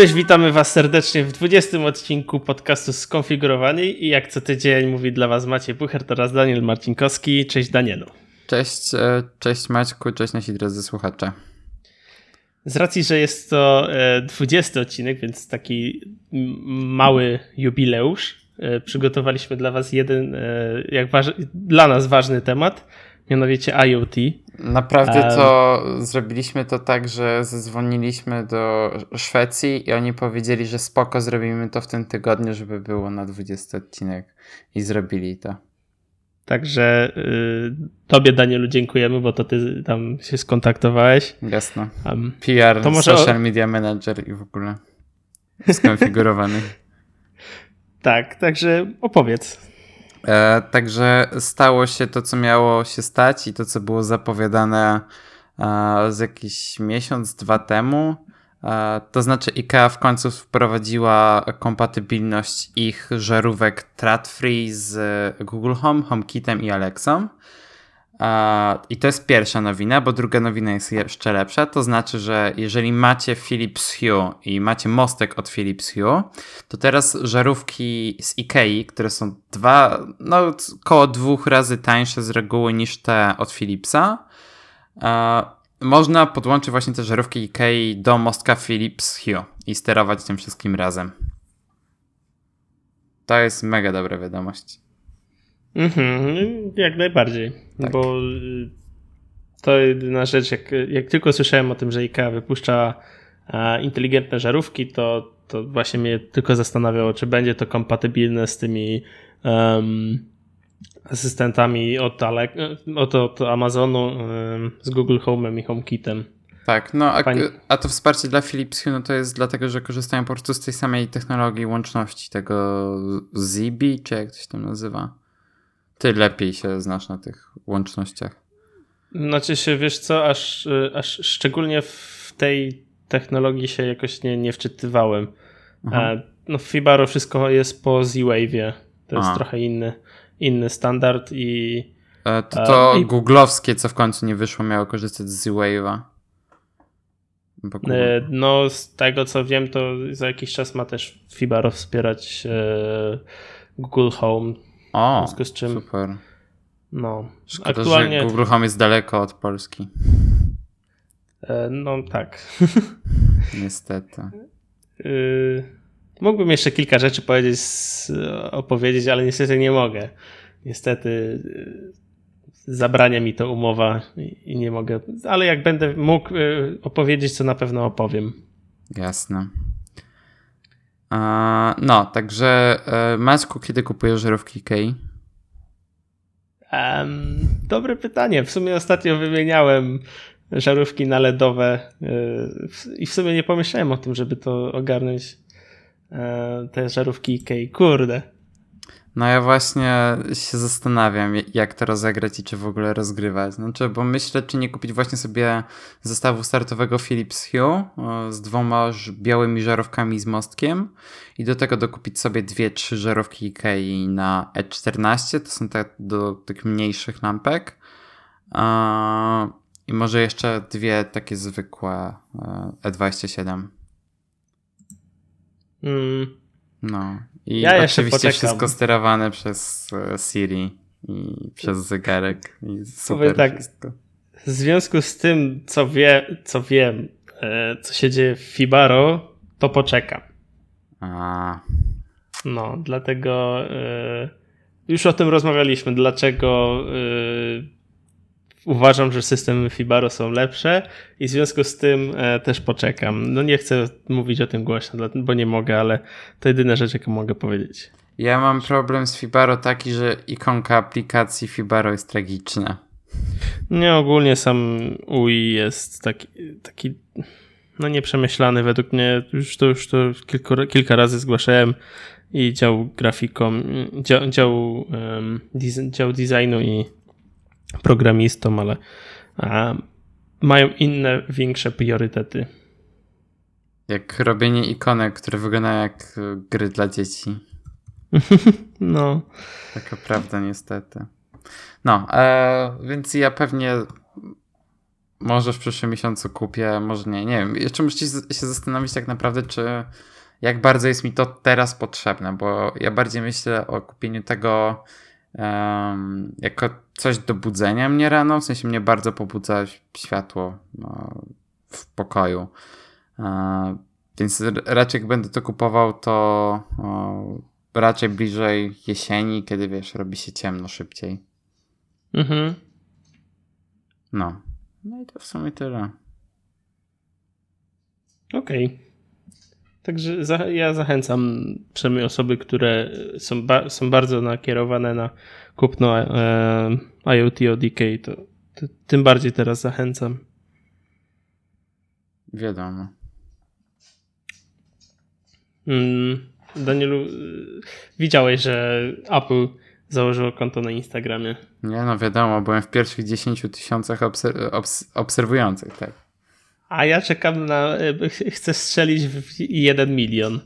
Cześć, witamy Was serdecznie w 20 odcinku podcastu Skonfigurowani i jak co tydzień mówi dla Was Maciej Pucher, teraz Daniel Marcinkowski. Cześć Danielu. Cześć, e, cześć Maćku, cześć nasi drodzy słuchacze. Z racji, że jest to 20 e, odcinek, więc taki mały jubileusz, e, przygotowaliśmy dla Was jeden, jak dla nas ważny temat, mianowicie IoT. Naprawdę to um, zrobiliśmy to tak, że zadzwoniliśmy do Szwecji i oni powiedzieli, że spoko, zrobimy to w tym tygodniu, żeby było na 20 odcinek i zrobili to. Także y, tobie Danielu dziękujemy, bo to ty tam się skontaktowałeś. Jasno. Um, PR, to może social media manager i w ogóle skonfigurowany. tak, także opowiedz. E, także stało się to, co miało się stać i to, co było zapowiadane e, z jakiś miesiąc, dwa temu. E, to znaczy IKEA w końcu wprowadziła kompatybilność ich żarówek Tradfree z Google Home, HomeKitem i Alexą. I to jest pierwsza nowina, bo druga nowina jest jeszcze lepsza. To znaczy, że jeżeli macie Philips Hue i macie mostek od Philips Hue, to teraz żarówki z Ikei, które są dwa, no około dwóch razy tańsze z reguły niż te od Philipsa, można podłączyć właśnie te żarówki Ikei do mostka Philips Hue i sterować tym wszystkim razem. To jest mega dobra wiadomość. Mhm, jak najbardziej. Tak. Bo y, to jedyna rzecz, jak, jak tylko słyszałem o tym, że IKEA wypuszcza inteligentne żarówki, to, to właśnie mnie tylko zastanawiało, czy będzie to kompatybilne z tymi um, asystentami od, od, od Amazonu, um, z Google Home'em i HomeKitem. Tak, no a, a, to wsparcie dla Philips Hue no to jest dlatego, że korzystają po prostu z tej samej technologii łączności, tego Zibi, czy jak to się tam nazywa? Ty lepiej się znasz na tych łącznościach. Znaczy się, wiesz co, aż, aż szczególnie w tej technologii się jakoś nie, nie wczytywałem. No w Fibaro wszystko jest po Z-Wave'ie. To jest trochę inny, inny standard i... E, to to i... googlowskie, co w końcu nie wyszło, miało korzystać z Z-Wave'a. E, no z tego co wiem, to za jakiś czas ma też Fibaro wspierać e, Google Home o, w związku z czym, super. No, Szkoda, aktualnie... że Google Home jest daleko od Polski. E, no tak. Niestety. Yy, mógłbym jeszcze kilka rzeczy powiedzieć, opowiedzieć, ale niestety nie mogę. Niestety y, zabrania mi to umowa i nie mogę, ale jak będę mógł y, opowiedzieć, to na pewno opowiem. Jasne. No, także e, Maćku, kiedy kupujesz żarówki Ikei? Um, dobre pytanie. W sumie ostatnio wymieniałem żarówki na LEDowe e, i w sumie nie pomyślałem o tym, żeby to ogarnąć e, te żarówki Ikei. Kurde. No ja właśnie się zastanawiam, jak to rozegrać i czy w ogóle rozgrywać. Znaczy, bo myślę, czy nie kupić właśnie sobie zestawu startowego Philips Hue z dwoma białymi żarówkami z mostkiem i do tego dokupić sobie dwie, trzy żarówki Ikei na E14, to są te do tych mniejszych lampek. I może jeszcze dwie takie zwykłe E27. Mm. No. I ja oczywiście wszystko sterowane przez e, Siri i przez zegarek. I super tak, wszystko. W związku z tym, co, wie, co wiem, e, co się dzieje w Fibaro, to poczekam. A. No, dlatego y, już o tym rozmawialiśmy, dlaczego uważam, że systemy Fibaro są lepsze i w związku z tym e, też poczekam. No nie chcę mówić o tym głośno, bo nie mogę, ale to jedyna rzecz, jaką mogę powiedzieć. Ja mam problem z Fibaro taki, że ikonka aplikacji Fibaro jest tragiczna. Nie, ogólnie sam UI jest taki, taki no nieprzemyślany według mnie. Już to, już to kilka, kilka razy zgłaszałem i dział grafikom, dział, dział, um, dział designu i programistom, ale a, mają inne, większe priorytety. Jak robienie ikonek, które wyglądają jak gry dla dzieci. no. Taka prawda, niestety. No, e, więc ja pewnie może w przyszłym miesiącu kupię, może nie, nie wiem. Jeszcze muszę się zastanowić tak naprawdę, czy jak bardzo jest mi to teraz potrzebne, bo ja bardziej myślę o kupieniu tego um, jako coś do budzenia mnie rano, w sensie mnie bardzo pobudza światło no, w pokoju. E, więc raczej jak będę to kupował, to o, raczej bliżej jesieni, kiedy wiesz, robi się ciemno szybciej. Mhm. No. No i to w sumie tyle. Okej. Okay. Także za, ja zachęcam przynajmniej osoby, które są, ba, są bardzo nakierowane na kupno e, IoT ODK, to, to tym bardziej teraz zachęcam. Wiadomo. Mm, Danielu, widziałeś, że Apple założyło konto na Instagramie. Nie, no wiadomo, byłem w pierwszych 10 tysiącach obser obs obserwujących, tak. A ja czekam na. Chcę strzelić w jeden milion.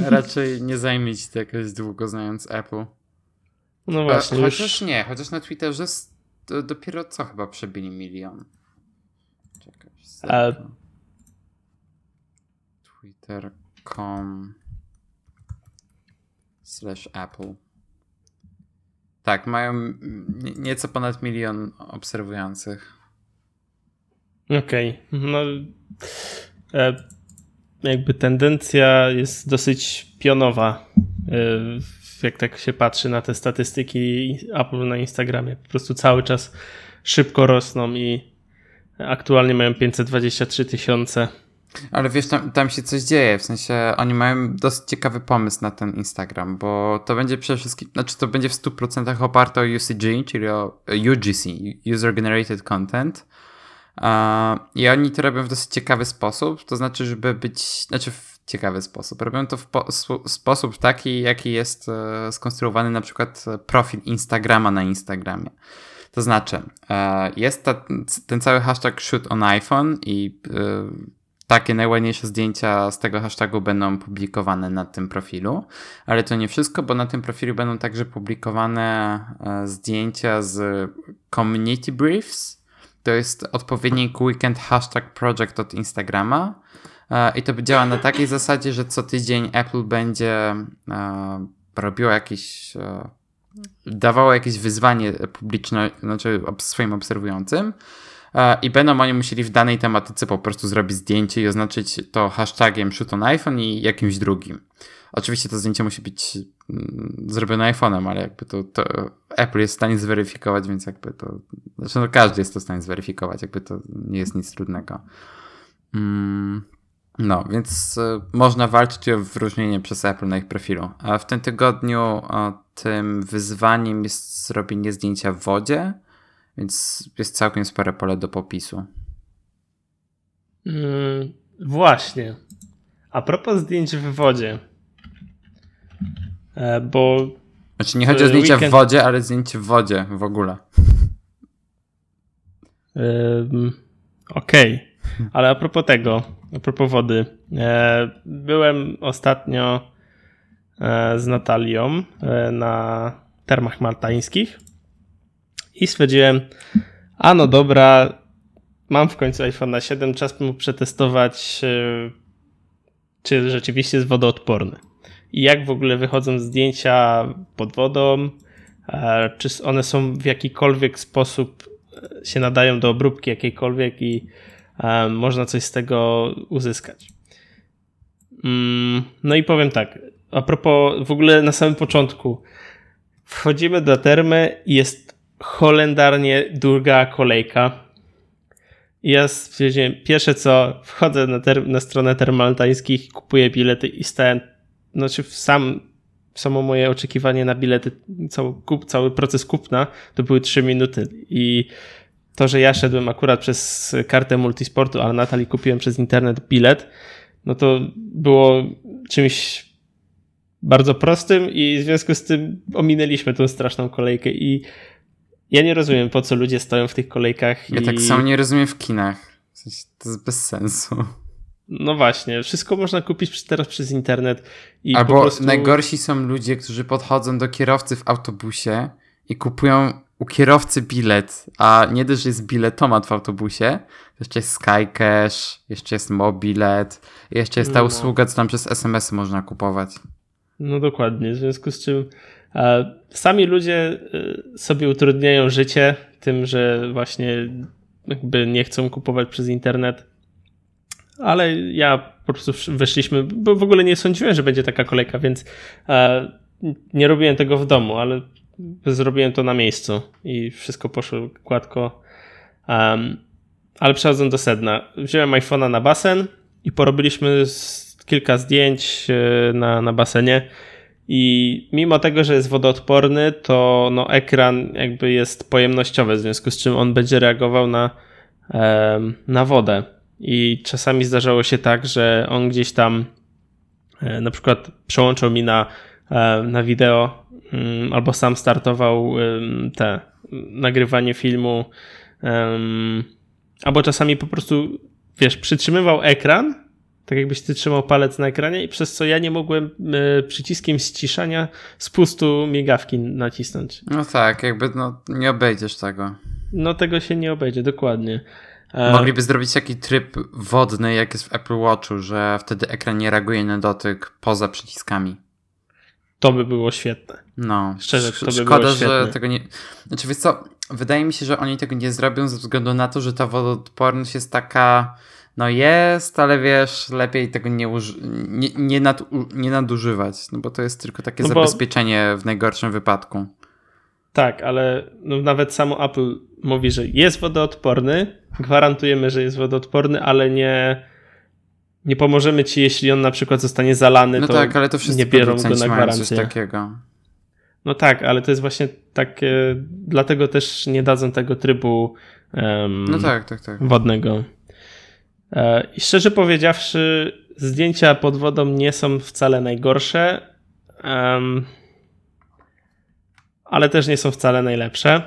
Raczej nie zajmie ci to jakoś długo, znając Apple. No właśnie. A, chociaż już... nie, chociaż na Twitterze dopiero co chyba przebili milion. Czekaj. A... Twitter.com slash Apple. Tak, mają nieco ponad milion obserwujących. Okej. Okay. No, e, jakby tendencja jest dosyć pionowa, e, jak tak się patrzy na te statystyki Apple na Instagramie. Po prostu cały czas szybko rosną i aktualnie mają 523 tysiące ale wiesz, tam, tam się coś dzieje, w sensie oni mają dosyć ciekawy pomysł na ten Instagram, bo to będzie przede wszystkim, znaczy to będzie w 100% oparte o UCG, czyli o UGC, User Generated Content. I oni to robią w dosyć ciekawy sposób, to znaczy, żeby być, znaczy w ciekawy sposób. Robią to w sposób taki, jaki jest e, skonstruowany na przykład profil Instagrama na Instagramie. To znaczy, e, jest ta, ten cały hashtag shoot on iPhone i e, takie najładniejsze zdjęcia z tego hashtagu będą publikowane na tym profilu, ale to nie wszystko, bo na tym profilu będą także publikowane e, zdjęcia z community briefs. To jest odpowiednik weekend hashtag project od Instagrama. E, I to działa na takiej zasadzie, że co tydzień Apple będzie e, robiło jakieś dawało jakieś wyzwanie publiczne, znaczy swoim obserwującym E, i będą oni musieli w danej tematyce po prostu zrobić zdjęcie i oznaczyć to hashtagiem shoot on iPhone i jakimś drugim. Oczywiście to zdjęcie musi być mm, zrobione iPhone'em, ale jakby to, to, Apple jest w stanie zweryfikować, więc jakby to, znaczy no każdy jest to w stanie zweryfikować, jakby to nie jest nic trudnego. Mm, no, więc y, można walczyć o wyróżnienie przez Apple na ich profilu. A w tym tygodniu tym wyzwaniem jest zrobienie zdjęcia w wodzie, więc jest całkiem spore pole do popisu. Mm, właśnie. A propos zdjęć w wodzie. E, bo. Znaczy, nie chodzi o zdjęcia weekend... w wodzie, ale zdjęcie w wodzie w ogóle. Um, Okej. Okay. Ale a propos tego, a propos wody. E, byłem ostatnio e, z Natalią na termach maltańskich i stwierdziłem, a no dobra, mam w końcu iPhone 7, czas mu przetestować, e, czy rzeczywiście jest wodoodporny. I jak w ogóle wychodzą zdjęcia pod wodą, e, czy one są w jakikolwiek sposób e, się nadają do obróbki jakiejkolwiek i można coś z tego uzyskać. Mm, no i powiem tak, a propos w ogóle na samym początku, wchodzimy do termy i jest holendarnie długa kolejka. I ja stwierdziłem, pierwsze co, wchodzę na, ter- na stronę termaltańskich, kupuję bilety i stałem, znaczy sam, samo moje oczekiwanie na bilety, cały, kup, cały proces kupna to były 3 minuty i to, że ja szedłem akurat przez kartę multisportu, ale Natalii kupiłem przez internet bilet, no to było czymś bardzo prostym i w związku z tym ominęliśmy tą straszną kolejkę i ja nie rozumiem, po co ludzie stoją w tych kolejkach. Ja i... tak samo nie rozumiem w kinach. W sensie, to jest bez sensu. No właśnie, wszystko można kupić teraz przez internet. I Albo prostu... najgorsi są ludzie, którzy podchodzą do kierowcy w autobusie i kupują u kierowcy bilet, a nie dość, że jest biletomat w autobusie, jeszcze jest Skycash, jeszcze jest mobilet, jeszcze jest ta no. usługa, co tam przez SMS można kupować. No dokładnie, w związku z czym sami ludzie e, sobie utrudniają życie tym, że właśnie jakby nie chcą kupować przez internet. Ale ja po prostu weszliśmy, bo w ogóle nie sądziłem, że będzie taka kolejka, więc e, nie robiłem tego w domu, ale zrobiłem to na miejscu i wszystko poszło gładko. Um, ale przechodząc do sedna, wziąłem iPhone'a na basen i porobiliśmy kilka zdjęć e, na, na basenie. I mimo tego, że jest wodoodporny, to no, ekran jakby jest pojemnościowy, w związku z czym on będzie reagował na, na wodę. I czasami zdarzało się tak, że on gdzieś tam e, na przykład przełączał mi na, e, na wideo mm, albo sam startował te nagrywanie filmu albo czasami po prostu wiesz, przytrzymywał ekran tak jakbyś ty trzymał palec na ekranie i przez co ja nie mogłem e, przyciskiem ściszania spustu migawki nacisnąć. No tak, jakby no, nie obejdziesz tego. No tego się nie obejdzie, dokładnie. E, Mogliby zrobić taki tryb wodny, jak jest w Apple Watchu, że wtedy ekran nie reaguje na dotyk poza przyciskami. To by było świetne. No, Szczerze, to by szkoda, było świetne. że tego nie. Znaczy, wiesz co, wydaje mi się, że oni tego nie zrobią ze względu na to, że ta wodoodporność jest taka no jest, ale wiesz, lepiej tego nie, nie, nie, nad, nie nadużywać, no bo to jest tylko takie no zabezpieczenie w najgorszym wypadku. Tak, ale no nawet samo Apple mówi, że jest wodoodporny, gwarantujemy, że jest wodoodporny, ale nie, nie pomożemy ci, jeśli on na przykład zostanie zalany, no to, tak, ale to nie biorą go na gwarancję. Coś takiego. No tak, ale to jest właśnie takie, dlatego też nie dadzą tego trybu um, no tak, tak, tak. wodnego. E, I szczerze powiedziawszy, zdjęcia pod wodą nie są wcale najgorsze, ale też nie są wcale najlepsze.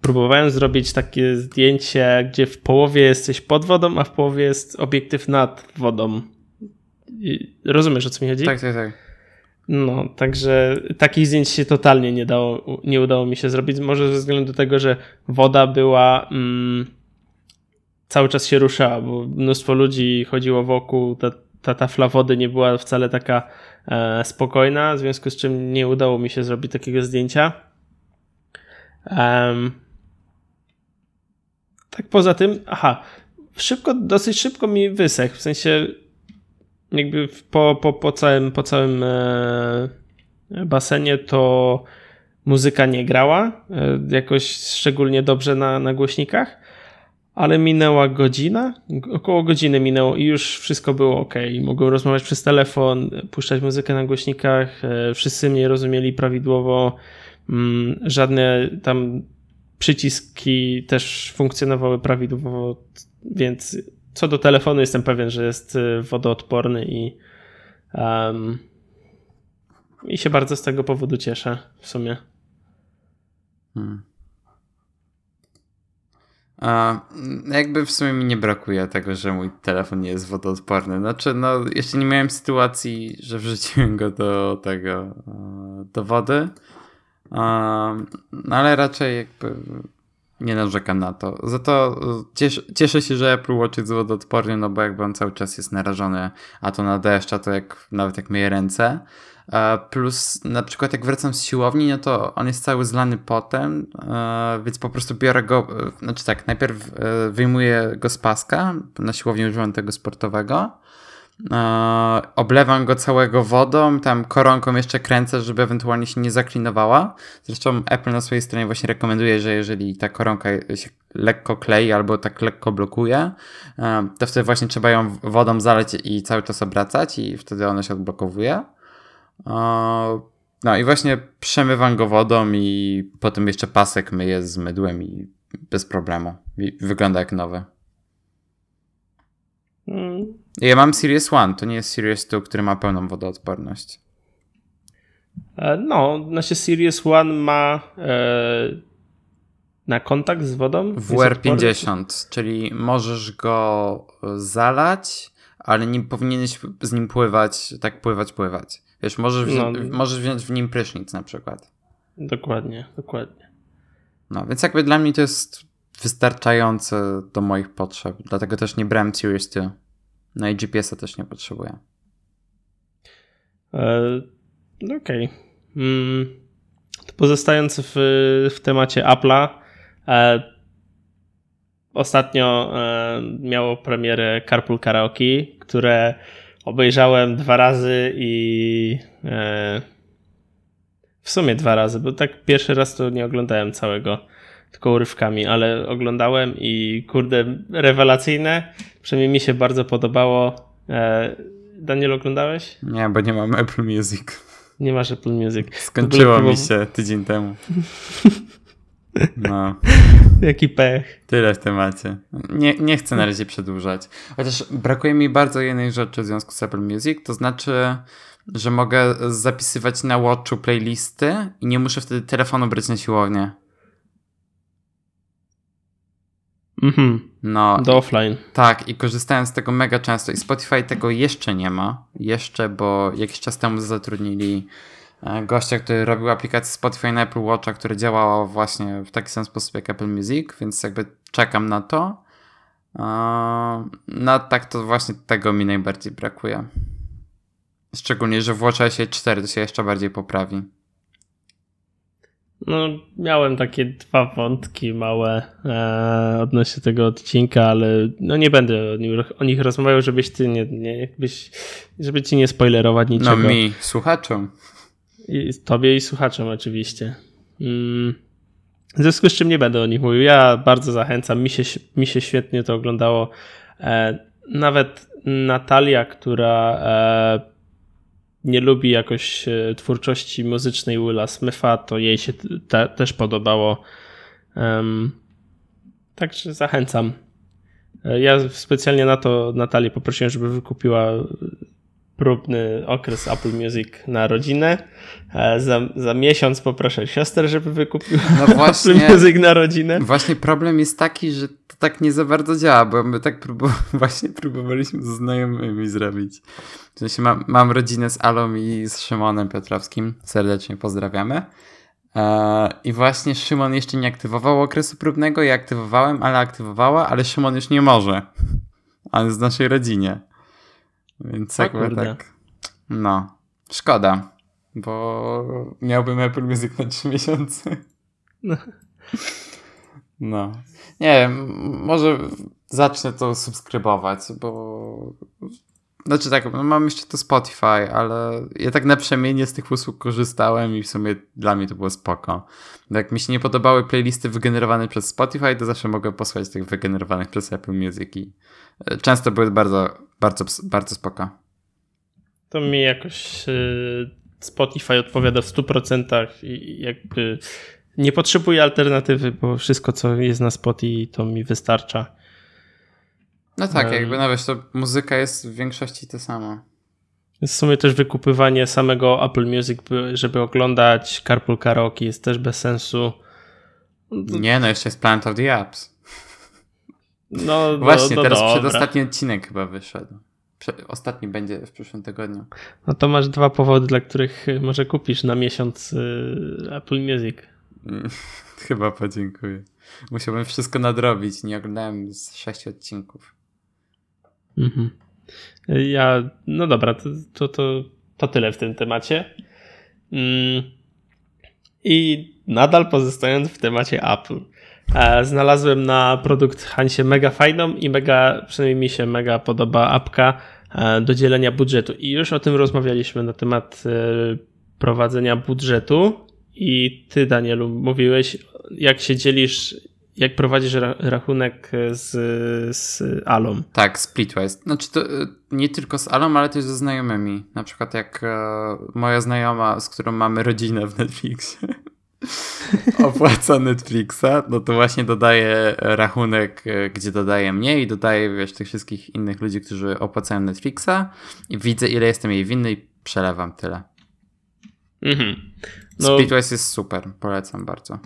Próbowałem zrobić takie zdjęcie, gdzie w połowie jesteś pod wodą, a w połowie jest obiektyw nad wodą. rozumiesz o co mi chodzi? Tak, tak, tak. No, także takich zdjęć się totalnie nie, dało, nie udało mi się zrobić. Może ze względu tego, że woda była. Mm, cały czas się ruszała, bo mnóstwo ludzi chodziło wokół, ta, ta tafla wody nie była wcale taka e, spokojna, w związku z czym nie udało mi się zrobić takiego zdjęcia. Um, tak poza tym, aha, szybko, dosyć szybko mi wysechł, w sensie jakby po, po, po całym, po całym e, basenie to muzyka nie grała e, jakoś szczególnie dobrze na, na głośnikach ale minęła godzina, około godziny minęło i już wszystko było ok. Mogłem rozmawiać przez telefon, puszczać muzykę na głośnikach, e, wszyscy mnie rozumieli prawidłowo, mm, żadne tam przyciski też funkcjonowały prawidłowo, więc co do telefonu jestem pewien, że jest e, wodoodporny i um, i się bardzo z tego powodu cieszę w sumie. Hmm. A, jakby w sumie mi nie brakuje tego, że mój telefon nie jest wodoodporny. Znaczy, no, jeszcze nie miałem sytuacji, że wrzuciłem go do tego, e, do wody. No, ale raczej jakby nie narzekam na to. Za to cieszę, cieszę się, że Apple Watch jest wodoodporny, no bo jakby on cały czas jest narażony, a to na deszcz, a to jak, nawet jak myję ręce. Plus na przykład jak wracam z siłowni, no to on jest cały zlany potem, więc po prostu biorę go, e, znaczy tak, najpierw e, wyjmuję go z paska, na siłowni używam tego sportowego, oblewam go całego wodą, tam koronką jeszcze kręcę, żeby ewentualnie się nie zaklinowała. Zresztą Apple na swojej stronie właśnie rekomenduje, że jeżeli ta koronka się lekko klei albo tak lekko blokuje, to wtedy właśnie trzeba ją wodą zaleć i cały czas obracać i wtedy ona się odblokowuje. No i właśnie przemywam go wodą i potem jeszcze pasek myję z mydłem i bez problemu. Wygląda jak nowy. Hmm. Ja mam Series One, to nie jest Series 2, który ma pełną wodoodporność. E, no, znaczy Series One ma e, na kontakt z wodą? WR50, czyli możesz go zalać, ale nie powinieneś z nim pływać, tak pływać, pływać. Wiesz, możesz, wzi no, możesz wziąć w nim prysznic na przykład. Dokładnie, dokładnie. No, więc jakby dla mnie to jest wystarczające do moich potrzeb. Dlatego też nie brałem Series 2. No i GPS-a też nie potrzebuję. E, Okej. Okay. Mm, pozostając w, w temacie Apple'a, e, ostatnio e, miało premierę Carpool Karaoke, które obejrzałem dwa razy i e, w sumie dwa razy, bo tak pierwszy raz to nie oglądałem całego, tylko urywkami, ale oglądałem i kurde, rewelacyjne. Przynajmniej mi się bardzo podobało. E, Daniel, oglądałeś? Nie, bo nie mam Apple Music. Nie masz Apple Music. Skończyło mi się tydzień temu. No. Jaki pech. Tyle w temacie. Nie, nie chcę na razie przedłużać. Chociaż brakuje mi bardzo jednej rzeczy w związku z Apple Music, to znaczy, że mogę zapisywać na Watchu playlisty i nie muszę wtedy telefonu brać na siłownię. Mhm. No, do offline. Tak, i korzystałem z tego mega często i Spotify tego jeszcze nie ma. Jeszcze, bo jakiś czas temu zatrudnili gościa, który robił aplikację Spotify na Apple Watcha, która działała właśnie w taki sam sposób jak Apple Music, więc jakby czekam na to. E, no tak to właśnie tego mi najbardziej brakuje. Szczególnie, że w WatchOSie 4 to się jeszcze bardziej poprawi. No, miałem takie dwa wątki małe e, odnośnie tego odcinka, ale no nie będę o, nim, o nich rozmawiał, żebyś ty nie, nie jakbyś, żeby ci nie spoilerować niczego. No mi, słuchaczom. I, tobie i słuchaczom oczywiście. Mm. W związku z czym nie będę o nich mówił. Ja bardzo zachęcam. Mi się, mi się świetnie to oglądało. E, nawet Natalia, która e, nie lubi jakoś e, twórczości muzycznej Willa Smitha, to jej się te, też podobało. Także zachęcam. Ja specjalnie na to Natalię poprosiłem, żeby wykupiła próbny okres Apple Music na rodzinę. E, za, za miesiąc poproszę siostrę, żeby wykupiła no właśnie, Apple Music na rodzinę. Właśnie problem jest taki, że to tak nie za bardzo działa, bo my tak próbu właśnie próbowaliśmy ze znajomymi zrobić. W sensie mam, mam rodzinę z Alą i z Szymonem Piotrowskim. Serdecznie pozdrawiamy. E, I właśnie Szymon jeszcze nie aktywował okresu próbnego. Ja aktywowałem, ale aktywowała, ale Szymon już nie może. On jest w naszej rodzinie. Więc jakby kurde. tak. No. Szkoda, bo miałbym Apple Music na 3 miesiące. No. no. Nie wiem, może zacznę to subskrybować, bo. Znaczy tak, no mam jeszcze to Spotify, ale ja tak na przemienie z tych usług korzystałem i w sumie dla mnie to było spoko. Jak mi się nie podobały playlisty wygenerowane przez Spotify, to zawsze mogę posłać tych wygenerowanych przez Apple Music i e, często były bardzo, bardzo, bardzo spoko. To mi jakoś e, Spotify odpowiada w 100% i jakby nie potrzebuję alternatywy, bo wszystko co jest na Spotify to mi wystarcza. No tak, jakby nawet to muzyka jest w większości to samo. W sumie też wykupywanie samego Apple Music, żeby oglądać Carpool Karaoke jest też bez sensu. Nie, no jeszcze jest Planet of the Apps. No, Właśnie, no, no teraz dobra. przedostatni odcinek chyba wyszedł. Ostatni będzie w przyszłym tygodniu. No to masz dwa powody, dla których może kupisz na miesiąc y, Apple Music. Chyba podziękuję. Musiałbym wszystko nadrobić. Nie oglądałem z sześciu odcinków. Mhm. Ja, no dobra, to, to, to, to tyle w tym temacie. Mm. I nadal pozostając w temacie Apple. Znalazłem na produkt Hansie mega fajną i mega, przynajmniej mi się mega podoba apka e, do dzielenia budżetu. I już o tym rozmawialiśmy na temat e, prowadzenia budżetu. I ty, Danielu, mówiłeś, jak się dzielisz jak prowadzisz rachunek z, z Alą. Tak, Splitwise. Znaczy to e, nie tylko z Alą, ale też ze znajomymi. Na przykład jak moja znajoma, z którą mamy rodzinę w Netflixie, opłaca Netflixa, no to właśnie dodaje rachunek, e, gdzie dodaje mnie i dodaje wiesz, tych wszystkich innych ludzi, którzy opłacają Netflixa i widzę ile jestem jej winny i przelewam tyle. Mhm. No, jest super, polecam bardzo.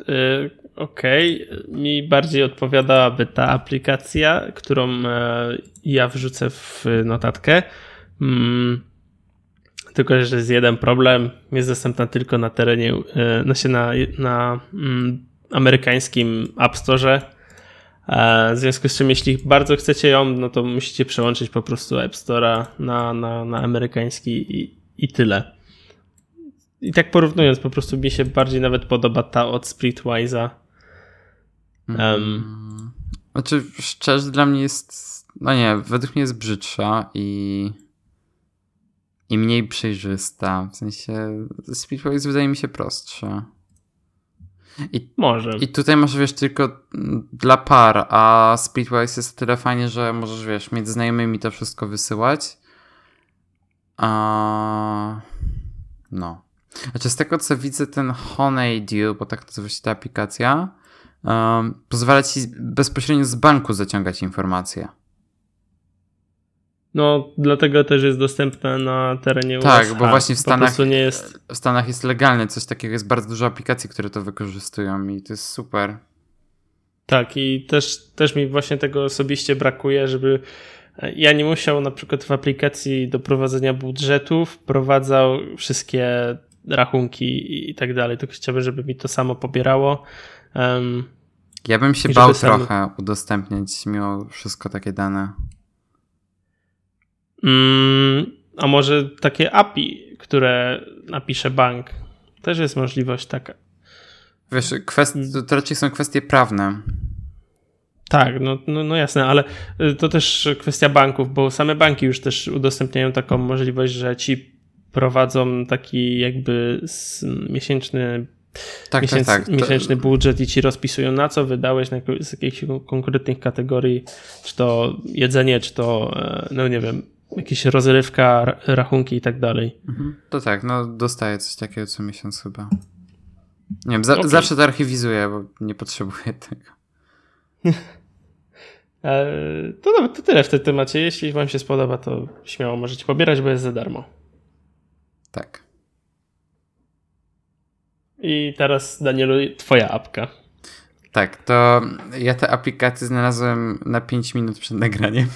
Y, okej, okay. mi bardziej odpowiadałaby ta aplikacja, którą e, ja wrzucę w notatkę. Mm, tylko że jest jeden problem. Jest dostępna tylko na terenie, znaczy na, na mm, amerykańskim App Store. W związku z czym, jeśli bardzo chcecie ją, no to musicie przełączyć po prostu App Store'a na, na, na amerykański i, i tyle. I tak porównując, po prostu mi się bardziej nawet podoba ta od Splitwise'a. Um. Znaczy, szczerze, dla mnie jest. No nie, według mnie jest brzydsza i. i mniej przejrzysta. W sensie, Splitwise wydaje mi się prostsze. I, może. I tutaj masz, wiesz, tylko dla par, a Splitwise jest o tyle fajnie, że możesz, wiesz, między znajomymi to wszystko wysyłać. A... No. Znaczy z tego co widzę, ten Honeydew, bo tak nazywa się ta aplikacja, um, pozwala ci bezpośrednio z banku zaciągać informacje. No, dlatego też jest dostępna na terenie tak, USA. Tak, bo właśnie w Stanach, jest... w Stanach jest legalne coś takiego, jest bardzo dużo aplikacji, które to wykorzystują i to jest super. Tak, i też, też mi właśnie tego osobiście brakuje, żeby ja nie musiał na przykład w aplikacji do prowadzenia budżetu wprowadzał wszystkie rachunki i tak dalej, tylko chciałbym, żeby mi to samo pobierało. Um, ja bym się bał sam... trochę udostępniać mimo wszystko takie dane. Mm, a może takie API, które napisze bank. Też jest możliwość taka. Wiesz, kwest- to raczej są kwestie prawne. Tak, no, no, no jasne, ale y, to też kwestia banków, bo same banki już też udostępniają taką możliwość, że ci prowadzą taki jakby miesięczny tak, miesięc, tak, tak. miesięczny budżet i ci rozpisują na co wydałeś na z jakichś konkretnych kategorii, czy to jedzenie, czy to e, no nie wiem, jakieś rozrywka, rachunki i tak dalej. Mhm. To tak, no dostaję coś takiego co miesiąc chyba. Nie wiem, za, okay. zawsze to archiwizuję, bo nie potrzebuję tego. E, to, to, to tyle w tym temacie. Jeśli Wam się spodoba, to śmiało możecie pobierać, bo jest za darmo. Tak. I teraz, Danielu, Twoja apka. Tak, to ja te aplikacje znalazłem na 5 minut przed nagraniem.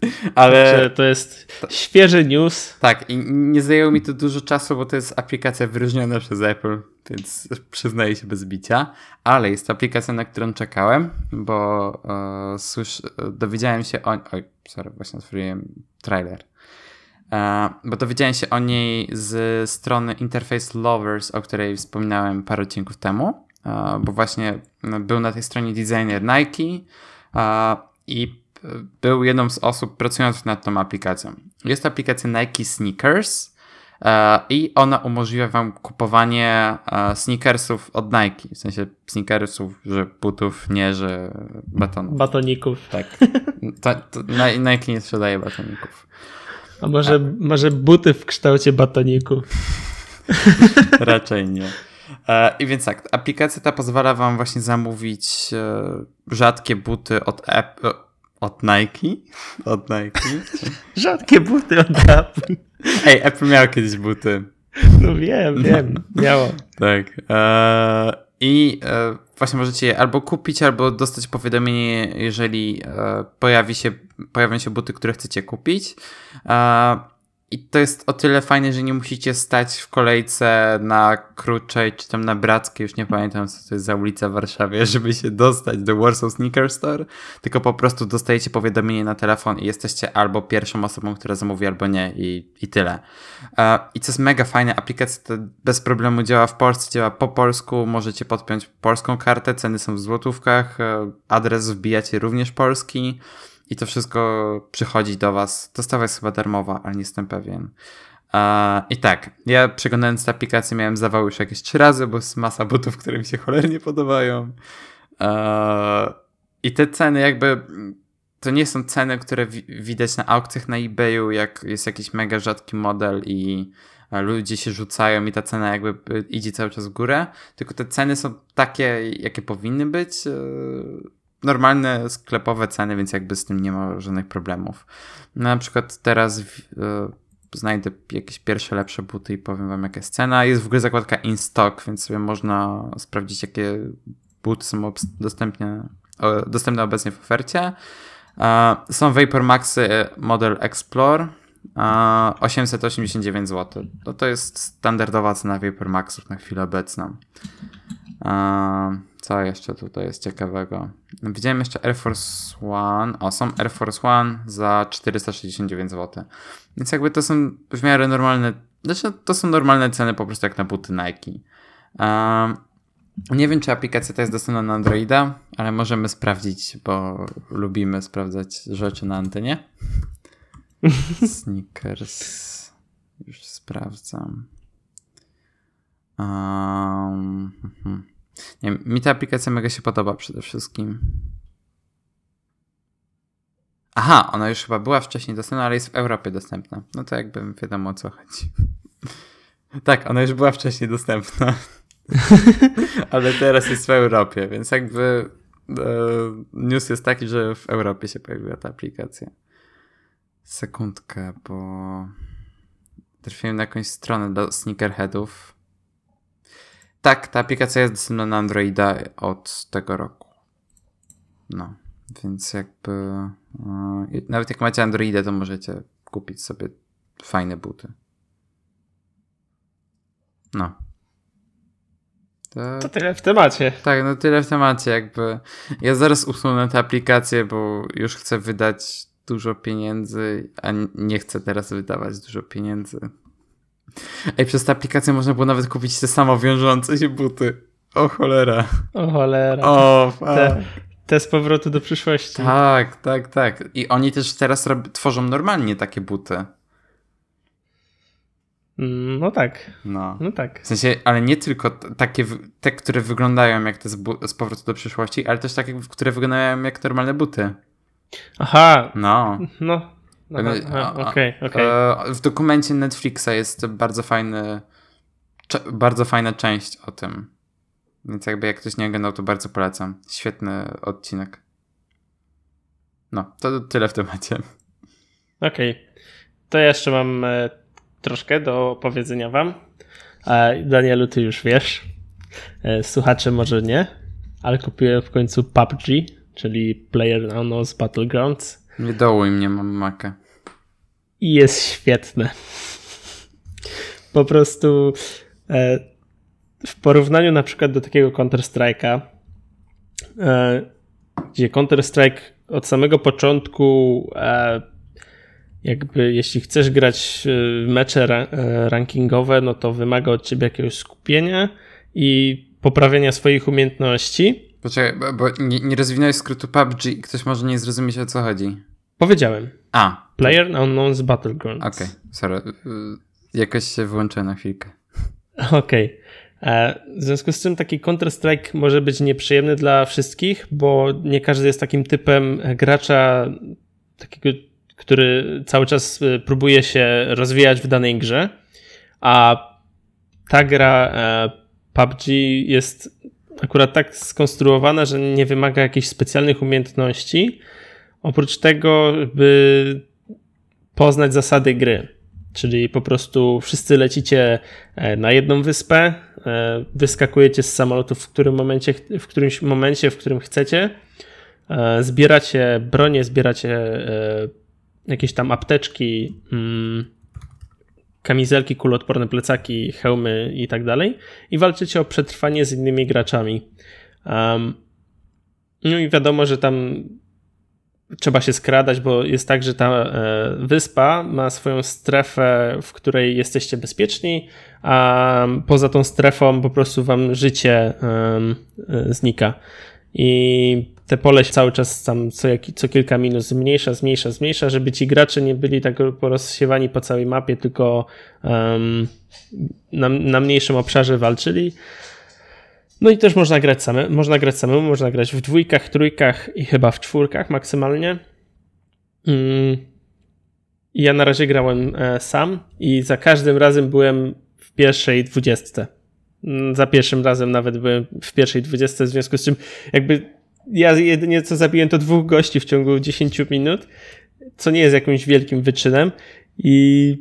Ale to jest świeży news. Tak, i nie zajęło mi to dużo czasu, bo to jest aplikacja wyróżniona przez Apple, więc przyznaję się bez bicia. Ale jest to aplikacja, na którą czekałem, bo e, słysz, dowiedziałem się o. Oj, sorry, właśnie otworzyłem trailer. E, bo dowiedziałem się o niej z strony Interface Lovers, o której wspominałem parę odcinków temu, e, bo właśnie był na tej stronie designer Nike e, i był jedną z osób pracujących nad tą aplikacją. Jest to aplikacja Nike Sneakers i ona umożliwia wam kupowanie sneakersów od Nike, w sensie sneakersów, że butów, nie, że batonów. Batoników. Tak. To, to Nike nie sprzedaje batoników. A może, A... może buty w kształcie batoniku? Raczej nie. E, I więc tak, aplikacja ta pozwala wam właśnie zamówić e, rzadkie buty od Apple, od Nike? Od Nike? rzadkie buty od Apple. Ej, Apple miał kiedyś buty. No wiem, wiem, no. miało. Tak. E, I właśnie możecie je albo kupić, albo dostać powiadomienie, jeżeli pojawi się, pojawią się buty, które chcecie kupić. I to jest o tyle fajne, że nie musicie stać w kolejce na Kruczej czy tam na Brackiej, już nie pamiętam co to jest za ulica w Warszawie, żeby się dostać do Warsaw Sneaker Store, tylko po prostu dostajecie powiadomienie na telefon i jesteście albo pierwszą osobą, która zamówi, albo nie i, i tyle. I co jest mega fajne, aplikacja to bez problemu działa w Polsce, działa po polsku, możecie podpiąć polską kartę, ceny są w złotówkach, e, adres wbijacie również polski, i to wszystko przychodzi do Was. Dostawa jest chyba darmowa, ale nie jestem pewien. I tak, ja przeglądając tę aplikację miałem zawał już jakieś trzy razy, bo jest masa butów, które mi się cholernie podobają. I te ceny jakby to nie są ceny, które widać na aukcjach na eBayu, jak jest jakiś mega rzadki model i ludzie się rzucają i ta cena jakby idzie cały czas w górę, tylko te ceny są takie, jakie powinny być. E, normalne sklepowe ceny, więc jakby z tym nie ma żadnych problemów. Na przykład teraz yy, znajdę jakieś pierwsze lepsze buty i powiem wam jaka jest cena. Jest w ogóle zakładka in stock, więc sobie można sprawdzić jakie buty są dostępne, dostępne obecnie w ofercie. Są Vapor Maxy model Explore 889 zł. To, to jest standardowa cena Vapor Maxów na chwilę obecną. Co jeszcze tutaj jest ciekawego? Widziałem jeszcze Air Force One. O, są Air Force One za 469 zł. Więc jakby to są w miarę normalne. Znaczy, to są normalne ceny po prostu jak na buty Nike. Um, nie wiem, czy aplikacja ta jest dostępna na Androida, ale możemy sprawdzić, bo lubimy sprawdzać rzeczy na antenie. Sneakers. Już sprawdzam. Um, nie, mi ta aplikacja mega się podoba przede wszystkim. Aha, ona już chyba była wcześniej dostępna, ale jest w Europie dostępna. No to jakby wiadomo o co chodzi. tak, ona już była wcześniej dostępna. ale teraz jest w Europie, więc jakby e, news jest taki, że w Europie się pojawiła ta aplikacja. Sekundkę, bo trafiłem na jakąś stronę do sneakerheadów. Tak, ta aplikacja jest dostępna na Androida od tego roku. No, więc jakby yy, nawet jak macie Androida, to możecie kupić sobie fajne buty. No. To, to tyle w temacie. Tak, no tyle w temacie, jakby. Ja zaraz usunę tę aplikację, bo już chcę wydać dużo pieniędzy, a nie chcę teraz wydawać dużo pieniędzy. Ej, przez tę aplikację można było nawet kupić te samo wiążące się buty. O cholera. O cholera. O, te, te z powrotu do przyszłości. Tak, tak, tak. I oni też teraz rob, tworzą normalnie takie buty. Mm, no tak. No. no tak. W sensie, ale nie tylko takie, te, które wyglądają jak te z, z powrotu do przyszłości, ale też takie, które wyglądają jak normalne buty. Aha. No. No. Okej, okej. Okay, okay. W dokumencie Netflixa jest bardzo fajny, bardzo fajna część o tym. Więc jakby jak ktoś nie oglądał, to bardzo polecam. Świetny odcinek. No, to tyle w temacie. Okej. Okay. To jeszcze mam e, troszkę do powiedzenia wam. E, Danielu, ty już wiesz. E, słuchacze może nie, ale kupiłem w końcu PUBG czyli Player Unknown's Battlegrounds. Nie dołuj mnie, mam makę. I jest świetne. Po prostu e, w porównaniu na przykład do takiego Counter-Strike'a, e, gdzie Counter-Strike od samego początku e, jakby jeśli chcesz grać mecze ra e, rankingowe, no to wymaga od ciebie jakiegoś skupienia i poprawienia swoich umiejętności. Poczekaj, bo, nie, nie rozwinąłeś skrótu PUBG i ktoś może nie zrozumieć o co chodzi. Powiedziałem. A. Player Unknown's Battlegrounds. Okej, okay, sorry. Y, jakoś się wyłączyłem na chwilkę. Okej. Okay. E, w związku z czym taki Counter-Strike może być nieprzyjemny dla wszystkich, bo nie każdy jest takim typem gracza, takiego, który cały czas y, próbuje się rozwijać w danej grze, a ta gra e, PUBG jest akurat tak skonstruowana, że nie wymaga jakichś specjalnych umiejętności. Oprócz tego, by poznać zasady gry. Czyli po prostu wszyscy lecicie e, na jedną wyspę, e, wyskakujecie z samolotu w, którym momencie, w którymś momencie, w którym chcecie, e, zbieracie bronię, zbieracie jakieś tam apteczki, mm, kamizelki, kuloodporne plecaki, hełmy i tak dalej i walczycie o przetrwanie z innymi graczami. Um, no i wiadomo, że tam trzeba się skradać, bo jest tak, że ta e, wyspa ma swoją strefę, w której jesteście bezpieczni, a poza tą strefą po prostu wam życie e, znika. I te pole się cały czas tam co, jak, co kilka minut zmniejsza, zmniejsza, zmniejsza, żeby ci gracze nie byli tak porozsiewani po całej mapie, tylko um, na, na mniejszym obszarze walczyli. No i też można grać same, można grać samemu, można grać w dwójkach, trójkach i chyba w czwórkach maksymalnie. Mm. Ja na razie grałem e, sam i za każdym razem byłem w pierwszej dwudziestce. Mm, za pierwszym razem nawet byłem w pierwszej dwudziestce, w związku z czym jakby ja jedynie co zabiłem to dwóch gości w ciągu 10 minut, co nie jest jakimś wielkim wyczynem i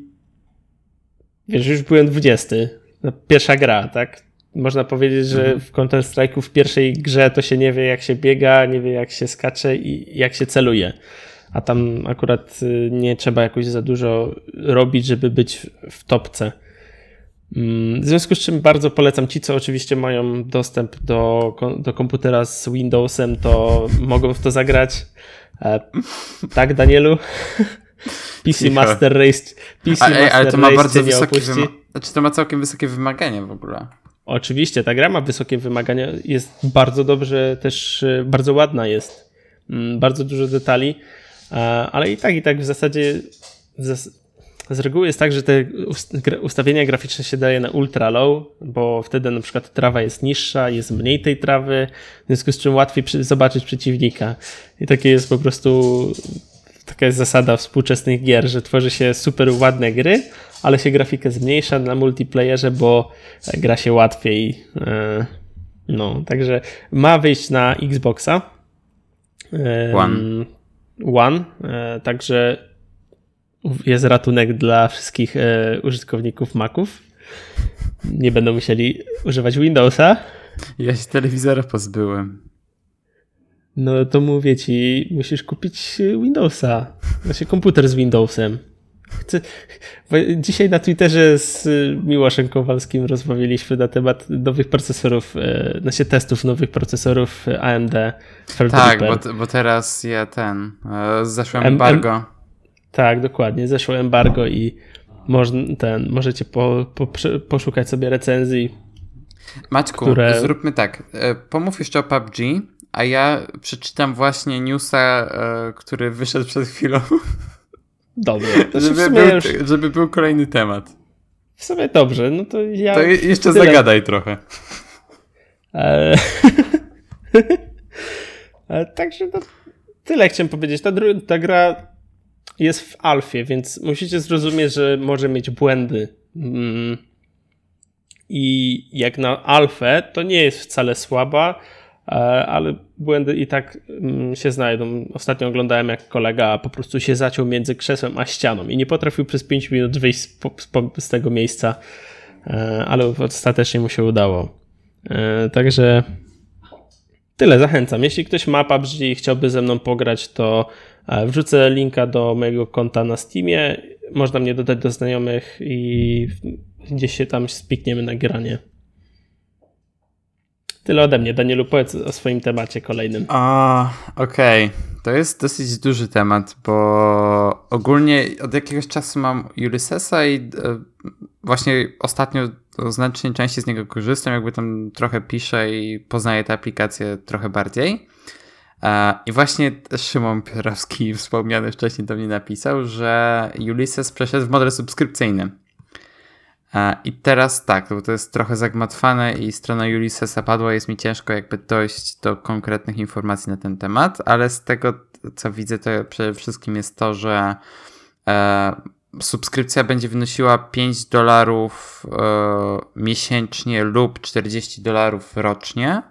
wiesz, już byłem 20. No, pierwsza gra, tak? Można powiedzieć, że mhm. w Counter-Strike'u w pierwszej grze to się nie wie jak się biega, nie wie jak się skacze i jak się celuje. a tam akurat y, nie trzeba jakoś za dużo robić, żeby być w topce. Mm, w związku z czym bardzo polecam ci, co oczywiście mają dostęp do, do komputera z Windowsem, to mogą w to zagrać. E, tak, Danielu? PC Master Race. PC ale, Master ale to ma Race bardzo wysokie wyma- znaczy to ma całkiem wysokie wymagania w ogóle. Oczywiście, ta gra ma wysokie wymagania, jest bardzo dobrze, też e, bardzo ładna jest. Mm, bardzo dużo detali, e, ale i tak, i tak w zasadzie w zas z reguły jest tak, że te ustawienia graficzne się daje na ultra low, bo wtedy na przykład trawa jest niższa, jest mniej tej trawy, w związku z czym łatwiej zobaczyć przeciwnika. I takie jest po prostu taka jest zasada współczesnych gier, że tworzy się super ładne gry, ale się grafikę zmniejsza na multiplayerze, bo gra się łatwiej. E, no, także ma wyjść na Xboxa. One. One, e, także jest ratunek dla wszystkich e, użytkowników Maców. Nie będą musieli używać Windowsa. Ja się telewizora pozbyłem. No to mówię ci, musisz kupić Windowsa. Znaczy komputer z Windowsem. Chcę... Dzisiaj na Twitterze z Miłoszem Kowalskim rozmawialiśmy na temat nowych procesorów, e, znaczy testów nowych procesorów AMD. Tak, bo, bo, teraz ja ten, e, zeszłem embargo. Tak, dokładnie. Zeszło embargo i można, ten, możecie po, po, poszukać sobie recenzji. Maćku, które... zróbmy tak. E, pomów jeszcze o PUBG, a ja przeczytam właśnie newsa, e, który wyszedł przed chwilą. Dobrze. żeby, był, już... żeby był kolejny temat. W sumie dobrze, no to ja. To jeszcze tyle... zagadaj trochę. E... Także to tyle chciałem powiedzieć. Ta, ta gra jest w alfie, więc musicie zrozumieć, że może mieć błędy. Mm. I jak na alfę, to nie jest wcale słaba, e, ale błędy i tak mm, się znajdą. Ostatnio oglądałem, jak kolega po prostu się zaciął między krzesłem a ścianą i nie potrafił przez 5 minut wyjść z, tego miejsca, e, ale ostatecznie mu się udało. E, także tyle, zachęcam. Jeśli ktoś ma PUBG i chciałby ze mną pograć, to E, wrzucę linka do mojego konta na Steamie. Można mnie dodać do znajomych i gdzieś się tam spikniemy na granie. Tyle ode mnie. Danielu, powiedz o swoim temacie kolejnym. A, okej. Okay. To jest dosyć duży temat, bo ogólnie od jakiegoś czasu mam Ulyssesa i e, właśnie ostatnio znacznie częściej z niego korzystam, jakby tam trochę piszę i poznaję tę aplikację trochę bardziej. I właśnie Szymon Piotrowski, wspomniany wcześniej, do mnie napisał, że Ulysses przeszedł w model subskrypcyjny. I teraz tak, bo to jest trochę zagmatwane i strona Ulyssesa padła, jest mi ciężko jakby dojść do konkretnych informacji na ten temat, ale z tego co widzę to przede wszystkim jest to, że e, subskrypcja będzie wynosiła 5 dolarów e, miesięcznie lub 40 dolarów rocznie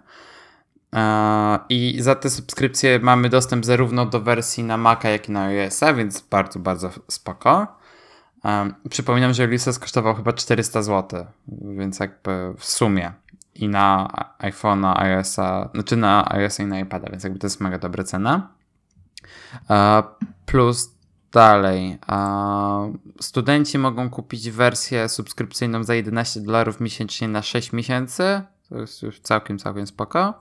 i za te subskrypcje mamy dostęp zarówno do wersji na Maca, jak i na iOS-a, więc bardzo, bardzo spoko. Przypominam, że Ulysses kosztował chyba 400 zł, więc jakby w sumie i na iPhone'a, iOS-a, znaczy na iOS-a i na iPada, więc jakby to jest mega dobra cena. Plus dalej, studenci mogą kupić wersję subskrypcyjną za 11 dolarów miesięcznie na 6 miesięcy. To jest już całkiem, całkiem spoko.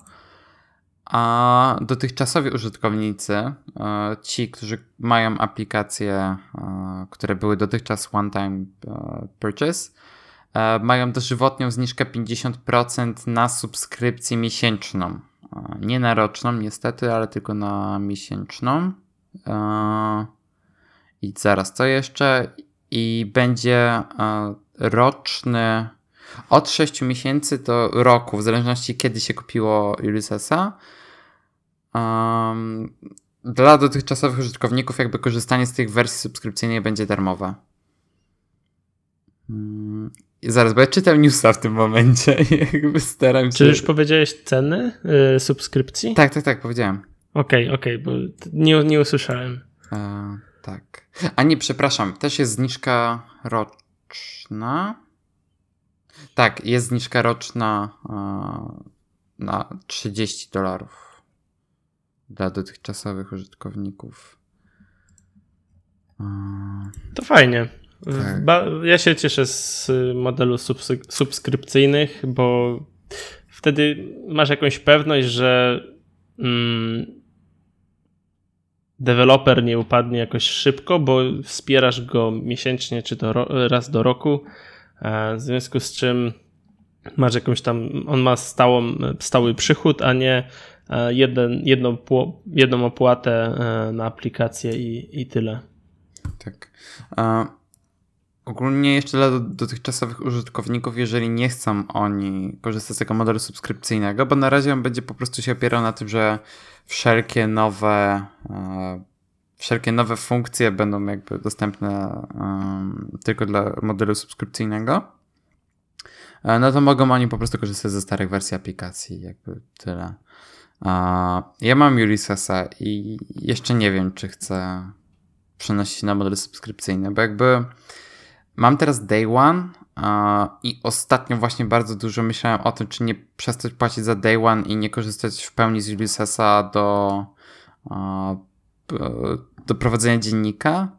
A dotychczasowi użytkownicy, e, ci, którzy mają aplikacje, e, które były dotychczas one-time e, purchase, mają dożywotnią zniżkę 50% na subskrypcję miesięczną. Nie na roczną, niestety, ale tylko na miesięczną. I zaraz, co jeszcze? I będzie roczny od 6 miesięcy do roku, w zależności kiedy się kupiło Ulyssesa. Um, dla dotychczasowych użytkowników jakby korzystanie z tych wersji subskrypcyjnej będzie darmowe. Hmm. Zaraz, bo ja czytam newsa w tym momencie jakby staram się... Czy już powiedziałeś ceny yy, subskrypcji? Tak, tak, tak, powiedziałem. Okej, okay, okej, okay, bo nie, nie usłyszałem. E, tak. A nie, przepraszam, też jest zniżka roczna. Tak, jest zniżka roczna e, na 30 dolarów dla dotychczasowych użytkowników. To fajnie. Tak. Ja się cieszę z modelu subskrypcyjnych, bo wtedy masz jakąś pewność, że mm, deweloper nie upadnie jakoś szybko, bo wspierasz go miesięcznie czy to raz do roku. W związku z czym masz jakąś tam, on ma stałą, stały przychód, a nie e, jeden, jedną, jedną opłatę e, na aplikację i, i tyle. Tak. A ogólnie jeszcze dla dotychczasowych użytkowników, jeżeli nie chcą oni korzystać z tego modelu subskrypcyjnego, bo na razie on będzie po prostu się opierał na tym, że wszelkie nowe e, wszelkie nowe funkcje będą jakby dostępne tylko dla modelu subskrypcyjnego. E, no to mogą oni po prostu korzystać ze starych wersji aplikacji, jakby tyle. Ja mam Ulyssesa i jeszcze nie wiem, czy chcę przenosić na model subskrypcyjny, bo jakby mam teraz Day One i ostatnio właśnie bardzo dużo myślałem o tym, czy nie przestać płacić za Day One i nie korzystać w pełni z Ulyssesa do, do prowadzenia dziennika.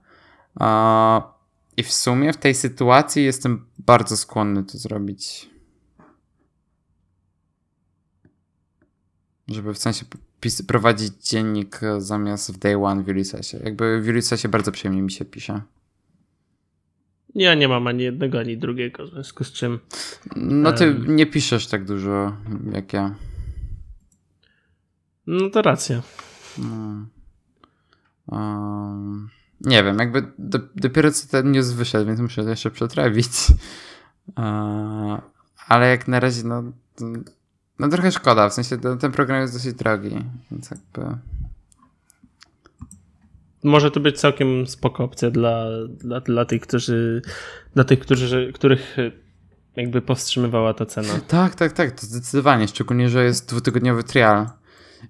I w sumie w tej sytuacji jestem bardzo skłonny to zrobić. Żeby w sensie prowadzić dziennik zamiast w day one w Ulyssesie. Jakby w Ulyssesie bardzo przyjemnie mi się pisze. Ja nie mam ani jednego, ani drugiego, w związku z czym. No ty um... nie piszesz tak dużo jak ja. No to racja. No. Um... Nie wiem, jakby do, dopiero co ten news wyszedł, więc muszę to jeszcze przetrawić. ale jak na razie, no, no trochę szkoda, w sensie ten, ten program jest dosyć drogi, więc jakby... Może to być całkiem spoko opcja dla, dla, dla tych, którzy, dla tych, którzy, których jakby powstrzymywała ta cena. Tak, tak, tak, to zdecydowanie, szczególnie, że jest dwutygodniowy trial.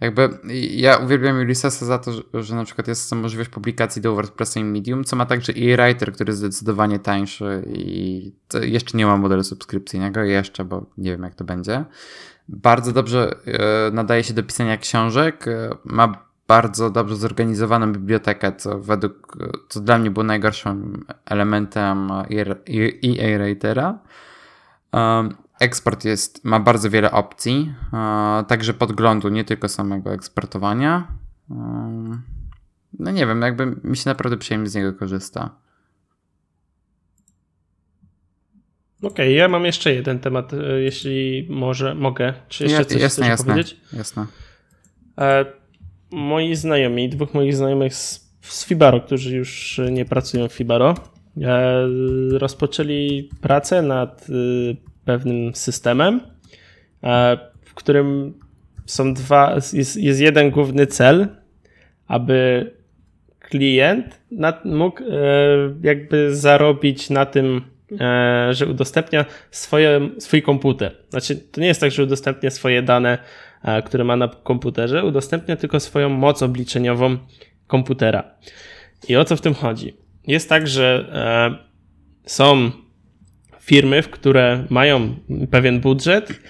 Jakby ja uwielbiam Ulyssesa za to, że, że na przykład jest możliwość publikacji do WordPressa i Medium, co ma także e-writer, który jest zdecydowanie tańszy i jeszcze nie ma modelu subskrypcyjnego, jeszcze, bo nie wiem jak to będzie. Bardzo dobrze e, nadaje się do pisania książek, e, ma bardzo dobrze zorganizowaną bibliotekę, co według, co dla mnie było najgorszym elementem e-writera. Um, eksport jest, ma bardzo wiele opcji, także podglądu, nie tylko samego eksportowania. No nie wiem, jakby mi się naprawdę przyjemnie z niego korzysta. Okej, okay, ja mam jeszcze jeden temat, e, jeśli może mogę. Czy jeszcze coś jasne, chcesz jasne, powiedzieć? Jasne. E, moi znajomi, dwóch moich znajomych z, z Fibaro, którzy już nie pracują w Fibaro, e, rozpoczęli pracę nad pewnym systemem, e, w którym są dwa, jest, jest jeden główny cel, aby klient mógł e, jakby zarobić na tym, e, że udostępnia swoje, swój komputer. Znaczy, to nie jest tak, że udostępnia swoje dane, które ma na komputerze, udostępnia tylko swoją moc obliczeniową komputera. I o co w tym chodzi? Jest tak, że są firmy, w które mają pewien budżet,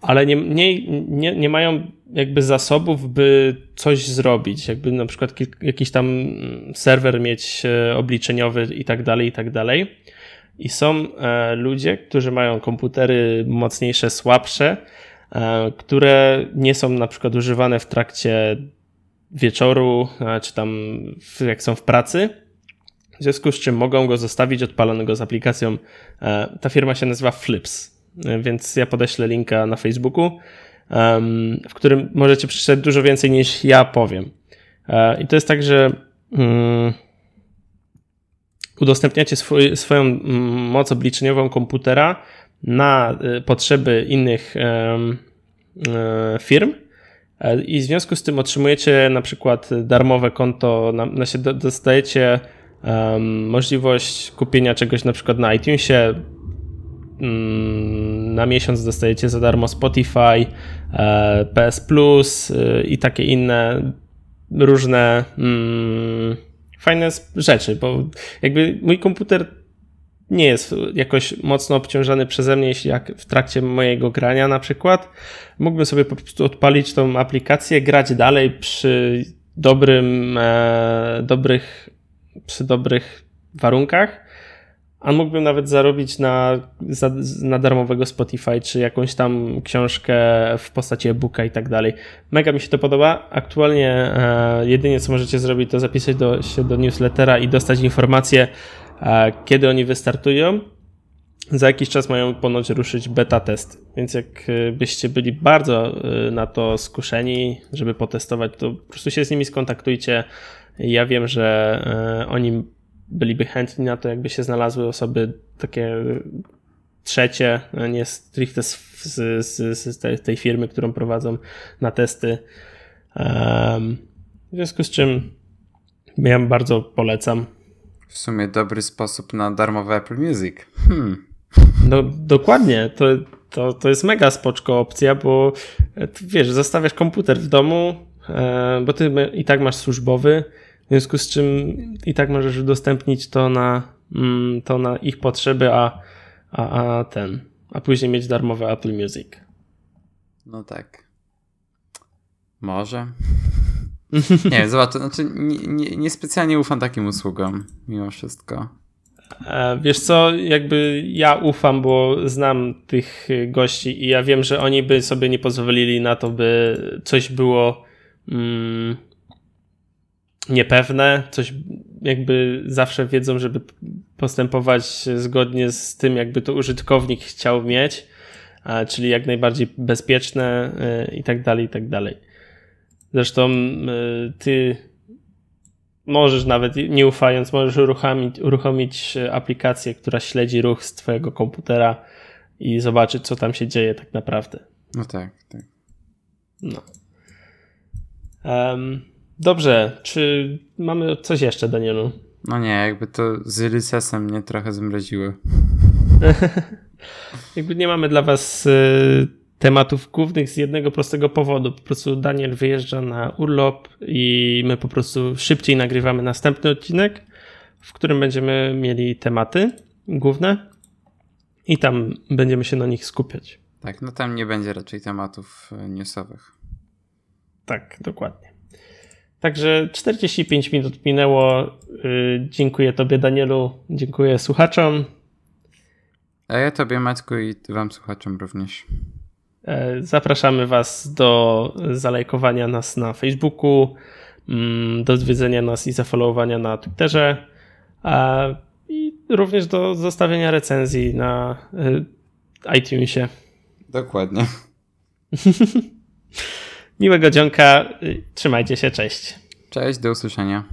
ale nie, nie, nie, nie mają jakby zasobów, by coś zrobić, jakby na przykład jakiś tam serwer mieć e, obliczeniowy i tak dalej, i tak dalej. I są e, ludzie, którzy mają komputery mocniejsze, słabsze, e, które nie są na przykład używane w trakcie wieczoru, czy tam jak są w pracy w związku z czym mogą go zostawić odpalonego z aplikacją. E, ta firma się nazywa Flips, e, więc ja podeślę linka na Facebooku, w którym możecie przeczytać dużo więcej niż ja powiem. E, I to jest tak, że mm, udostępniacie swój, swoją mm, moc obliczeniową komputera na potrzeby innych firm. I w związku z tym otrzymujecie na przykład darmowe konto, na, na dostajecie um, możliwość kupienia czegoś na przykład na iTunesie. Um, na miesiąc dostajecie za darmo Spotify, e, PS Plus e, i takie inne różne mm, fajne rzeczy, bo jakby mój komputer nie jest jakoś mocno obciążany przeze mnie, jeśli jak w trakcie mojego grania na przykład. Mógłbym sobie po prostu odpalić tą aplikację, grać dalej przy dobrym, e, dobrych przy dobrych warunkach, a mógłbym nawet zarobić na, za, na darmowego Spotify, czy jakąś tam książkę w postaci e-booka i tak dalej. Mega mi się to podoba. Aktualnie e, jedynie co możecie zrobić, to zapisać do, się do newslettera i dostać informacje, e, kiedy oni wystartują. Za jakiś czas mają ponoć ruszyć beta test, więc jakbyście byli bardzo e, na to skuszeni, żeby potestować, to po prostu się z nimi skontaktujcie. Ja wiem, że e, oni byliby chętni na to, jakby się znalazły osoby takie trzecie, nie stricte z, z, z, z tej firmy, którą prowadzą na testy. W związku z czym ja bardzo polecam. W sumie dobry sposób na darmowe Apple Music. Hmm. No dokładnie, to, to, to jest mega spoczko opcja, bo wiesz, zostawiasz komputer w domu, e, bo ty i tak masz służbowy, w związku z czym i tak możesz udostępnić to na, mm, to na ich potrzeby, a, a, a ten, a później mieć darmowe Apple Music. No tak. Może. nie, zobacz, to znaczy niespecjalnie nie, nie ufam takim usługom, mimo wszystko. E, wiesz co, jakby ja ufam, bo znam tych gości i ja wiem, że oni by sobie nie pozwolili na to, by coś było mm, niepewne, coś jakby zawsze wiedzą, żeby postępować zgodnie z tym, jakby to użytkownik chciał mieć, czyli jak najbardziej bezpieczne e, i tak dalej, i tak dalej. Zresztą e, ty możesz nawet nie ufając, możesz uruchomić, uruchomić aplikację, która śledzi ruch z twojego komputera i zobaczyć, co tam się dzieje tak naprawdę. No tak, tak. No. Um, Dobrze, czy mamy coś jeszcze, Danielu? No nie, jakby to z Rysesem mnie trochę zmroziło. jakby nie mamy dla was y, tematów głównych z jednego prostego powodu. Po prostu Daniel wyjeżdża na urlop i my po prostu szybciej nagrywamy następny odcinek, w którym będziemy mieli tematy główne i tam będziemy się na nich skupiać. Tak, no tam nie będzie raczej tematów y, newsowych. Tak, dokładnie. Także 45 minut minęło. Y, dziękuję Tobie, Danielu. Dziękuję słuchaczom. A ja Tobie, Maćku, i Wam słuchaczom również. E, zapraszamy Was do zalajkowania nas na Facebooku, mm, do odwiedzenia nas i zafollowowania na Twitterze i również do zostawienia recenzji na y, iTunesie. Dokładnie. Miłego dzionka. Trzymajcie się. Cześć. Cześć, do usłyszenia.